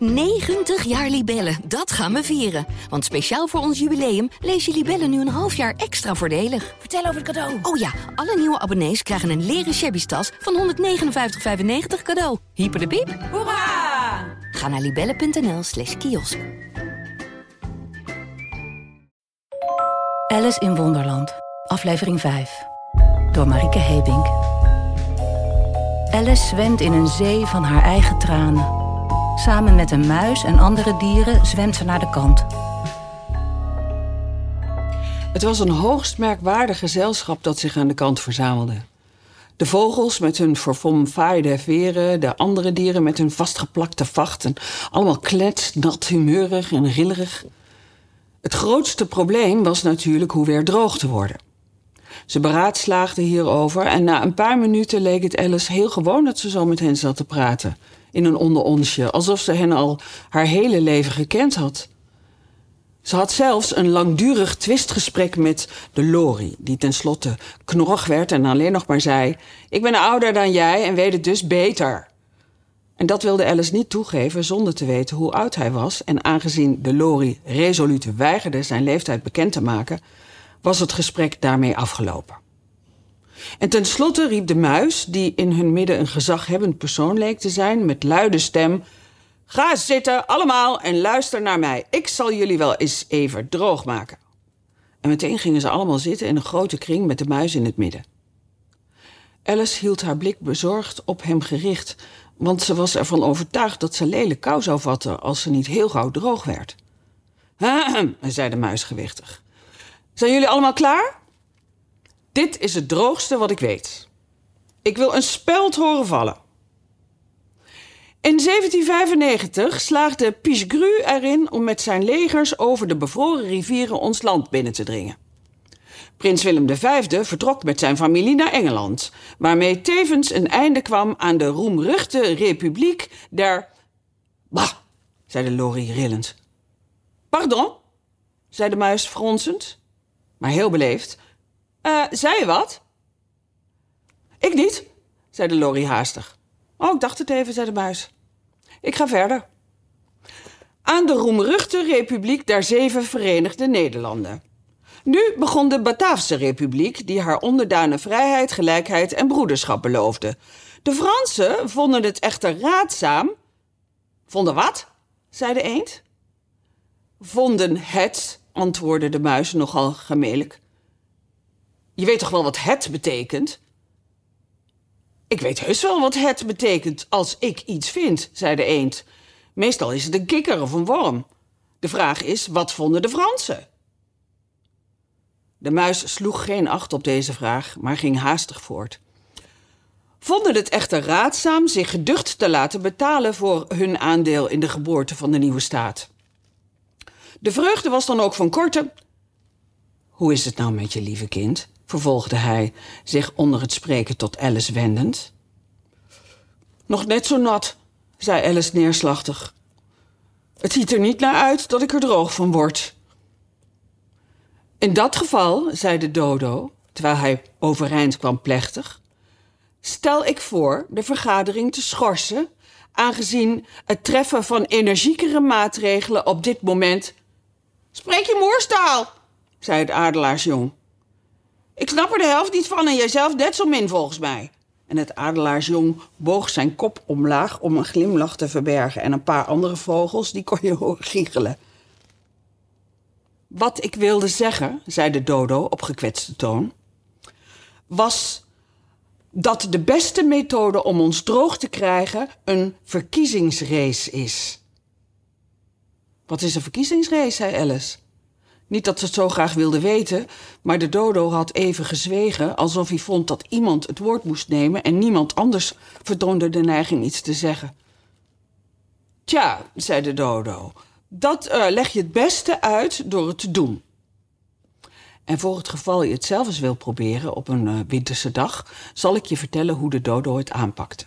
90 jaar Libellen, dat gaan we vieren. Want speciaal voor ons jubileum lees je Libellen nu een half jaar extra voordelig. Vertel over het cadeau. Oh ja, alle nieuwe abonnees krijgen een leren shabby tas van 159,95 cadeau. Hyper de piep. Hoera! Ga naar libellen.nl slash kiosk. Alice in Wonderland, aflevering 5. Door Marieke Hebink. Alice zwemt in een zee van haar eigen tranen. Samen met een muis en andere dieren zwemt ze naar de kant. Het was een hoogst merkwaardig gezelschap dat zich aan de kant verzamelde. De vogels met hun verfomfaaide veren, de andere dieren met hun vastgeplakte vachten, allemaal kletsnat, humeurig en rillerig. Het grootste probleem was natuurlijk hoe weer droog te worden. Ze beraadslaagden hierover en na een paar minuten leek het Alice heel gewoon dat ze zo met hen zat te praten. In een onderonsje, alsof ze hen al haar hele leven gekend had. Ze had zelfs een langdurig twistgesprek met de Lori, die tenslotte knorrig werd en alleen nog maar zei: Ik ben ouder dan jij en weet het dus beter. En dat wilde Alice niet toegeven zonder te weten hoe oud hij was. En aangezien de Lori resoluut weigerde zijn leeftijd bekend te maken, was het gesprek daarmee afgelopen. En tenslotte riep de muis, die in hun midden een gezaghebbend persoon leek te zijn, met luide stem: Ga zitten, allemaal, en luister naar mij. Ik zal jullie wel eens even droog maken. En meteen gingen ze allemaal zitten in een grote kring met de muis in het midden. Alice hield haar blik bezorgd op hem gericht, want ze was ervan overtuigd dat ze lelijk kou zou vatten als ze niet heel gauw droog werd. Zei de muis gewichtig. Zijn jullie allemaal klaar? Dit is het droogste wat ik weet. Ik wil een speld horen vallen. In 1795 slaagde Pichegru erin om met zijn legers over de bevroren rivieren ons land binnen te dringen. Prins Willem V vertrok met zijn familie naar Engeland, waarmee tevens een einde kwam aan de roemruchte republiek der. Bah, zei de Lori rillend. Pardon, zei de muis fronsend, maar heel beleefd. Uh, zei je wat? Ik niet, zei de Lori haastig. Oh, ik dacht het even, zei de muis. Ik ga verder. Aan de roemruchte Republiek der Zeven Verenigde Nederlanden. Nu begon de Bataafse Republiek, die haar onderdanen vrijheid, gelijkheid en broederschap beloofde. De Fransen vonden het echter raadzaam. Vonden wat? zei de eend. Vonden het, antwoordde de muis nogal gemelijk. Je weet toch wel wat het betekent? Ik weet heus wel wat het betekent als ik iets vind, zei de eend. Meestal is het een kikker of een worm. De vraag is, wat vonden de Fransen? De muis sloeg geen acht op deze vraag, maar ging haastig voort. Vonden het echter raadzaam zich geducht te laten betalen voor hun aandeel in de geboorte van de nieuwe staat. De vreugde was dan ook van korte. Hoe is het nou met je lieve kind? Vervolgde hij, zich onder het spreken tot Alice wendend. Nog net zo nat, zei Alice neerslachtig. Het ziet er niet naar uit dat ik er droog van word. In dat geval, zei de dodo, terwijl hij overeind kwam plechtig, stel ik voor de vergadering te schorsen, aangezien het treffen van energiekere maatregelen op dit moment. Spreek je moerstaal, zei het adelaarsjong. Ik snap er de helft niet van en jijzelf net zo min volgens mij. En het adelaarsjong boog zijn kop omlaag om een glimlach te verbergen. En een paar andere vogels, die kon je horen giechelen. Wat ik wilde zeggen, zei de dodo op gekwetste toon, was dat de beste methode om ons droog te krijgen een verkiezingsrace is. Wat is een verkiezingsrace, zei Alice. Niet dat ze het zo graag wilde weten, maar de dodo had even gezwegen, alsof hij vond dat iemand het woord moest nemen en niemand anders vertoonde de neiging iets te zeggen. Tja, zei de dodo, dat uh, leg je het beste uit door het te doen. En voor het geval je het zelf eens wil proberen op een uh, winterse dag, zal ik je vertellen hoe de dodo het aanpakte.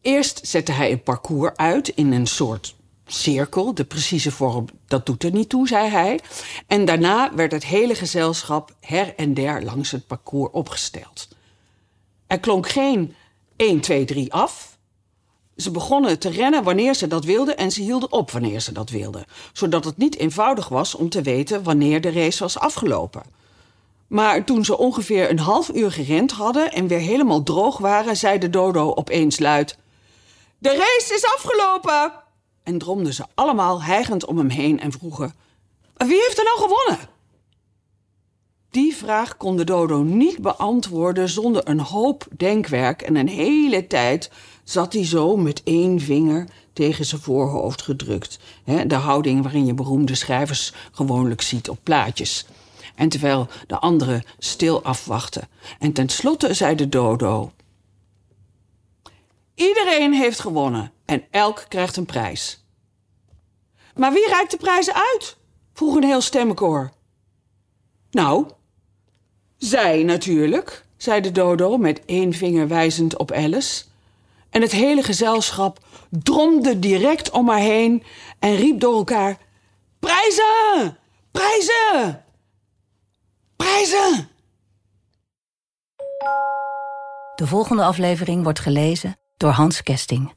Eerst zette hij een parcours uit in een soort cirkel, de precieze vorm, dat doet er niet toe, zei hij. En daarna werd het hele gezelschap her en der langs het parcours opgesteld. Er klonk geen 1, 2, 3 af, Ze begonnen te rennen wanneer ze dat wilden en ze hielden op wanneer ze dat wilden, zodat het niet eenvoudig was om te weten wanneer de race was afgelopen. Maar toen ze ongeveer een half uur gerend hadden en weer helemaal droog waren, zei de dodo opeens luid: De race is afgelopen! En dromden ze allemaal hijgend om hem heen en vroegen: Wie heeft er nou gewonnen? Die vraag kon de dodo niet beantwoorden zonder een hoop denkwerk en een hele tijd zat hij zo met één vinger tegen zijn voorhoofd gedrukt. de houding waarin je beroemde schrijvers gewoonlijk ziet op plaatjes. En terwijl de anderen stil afwachten. En tenslotte zei de dodo... Iedereen heeft gewonnen en elk krijgt een prijs. Maar wie reikt de prijzen uit? vroeg een heel stemmenkoor. Nou, zij natuurlijk, zei de dodo met één vinger wijzend op Alice. En het hele gezelschap dromde direct om haar heen en riep door elkaar: Prijzen! Prijzen! Prijzen! De volgende aflevering wordt gelezen door Hans Kesting.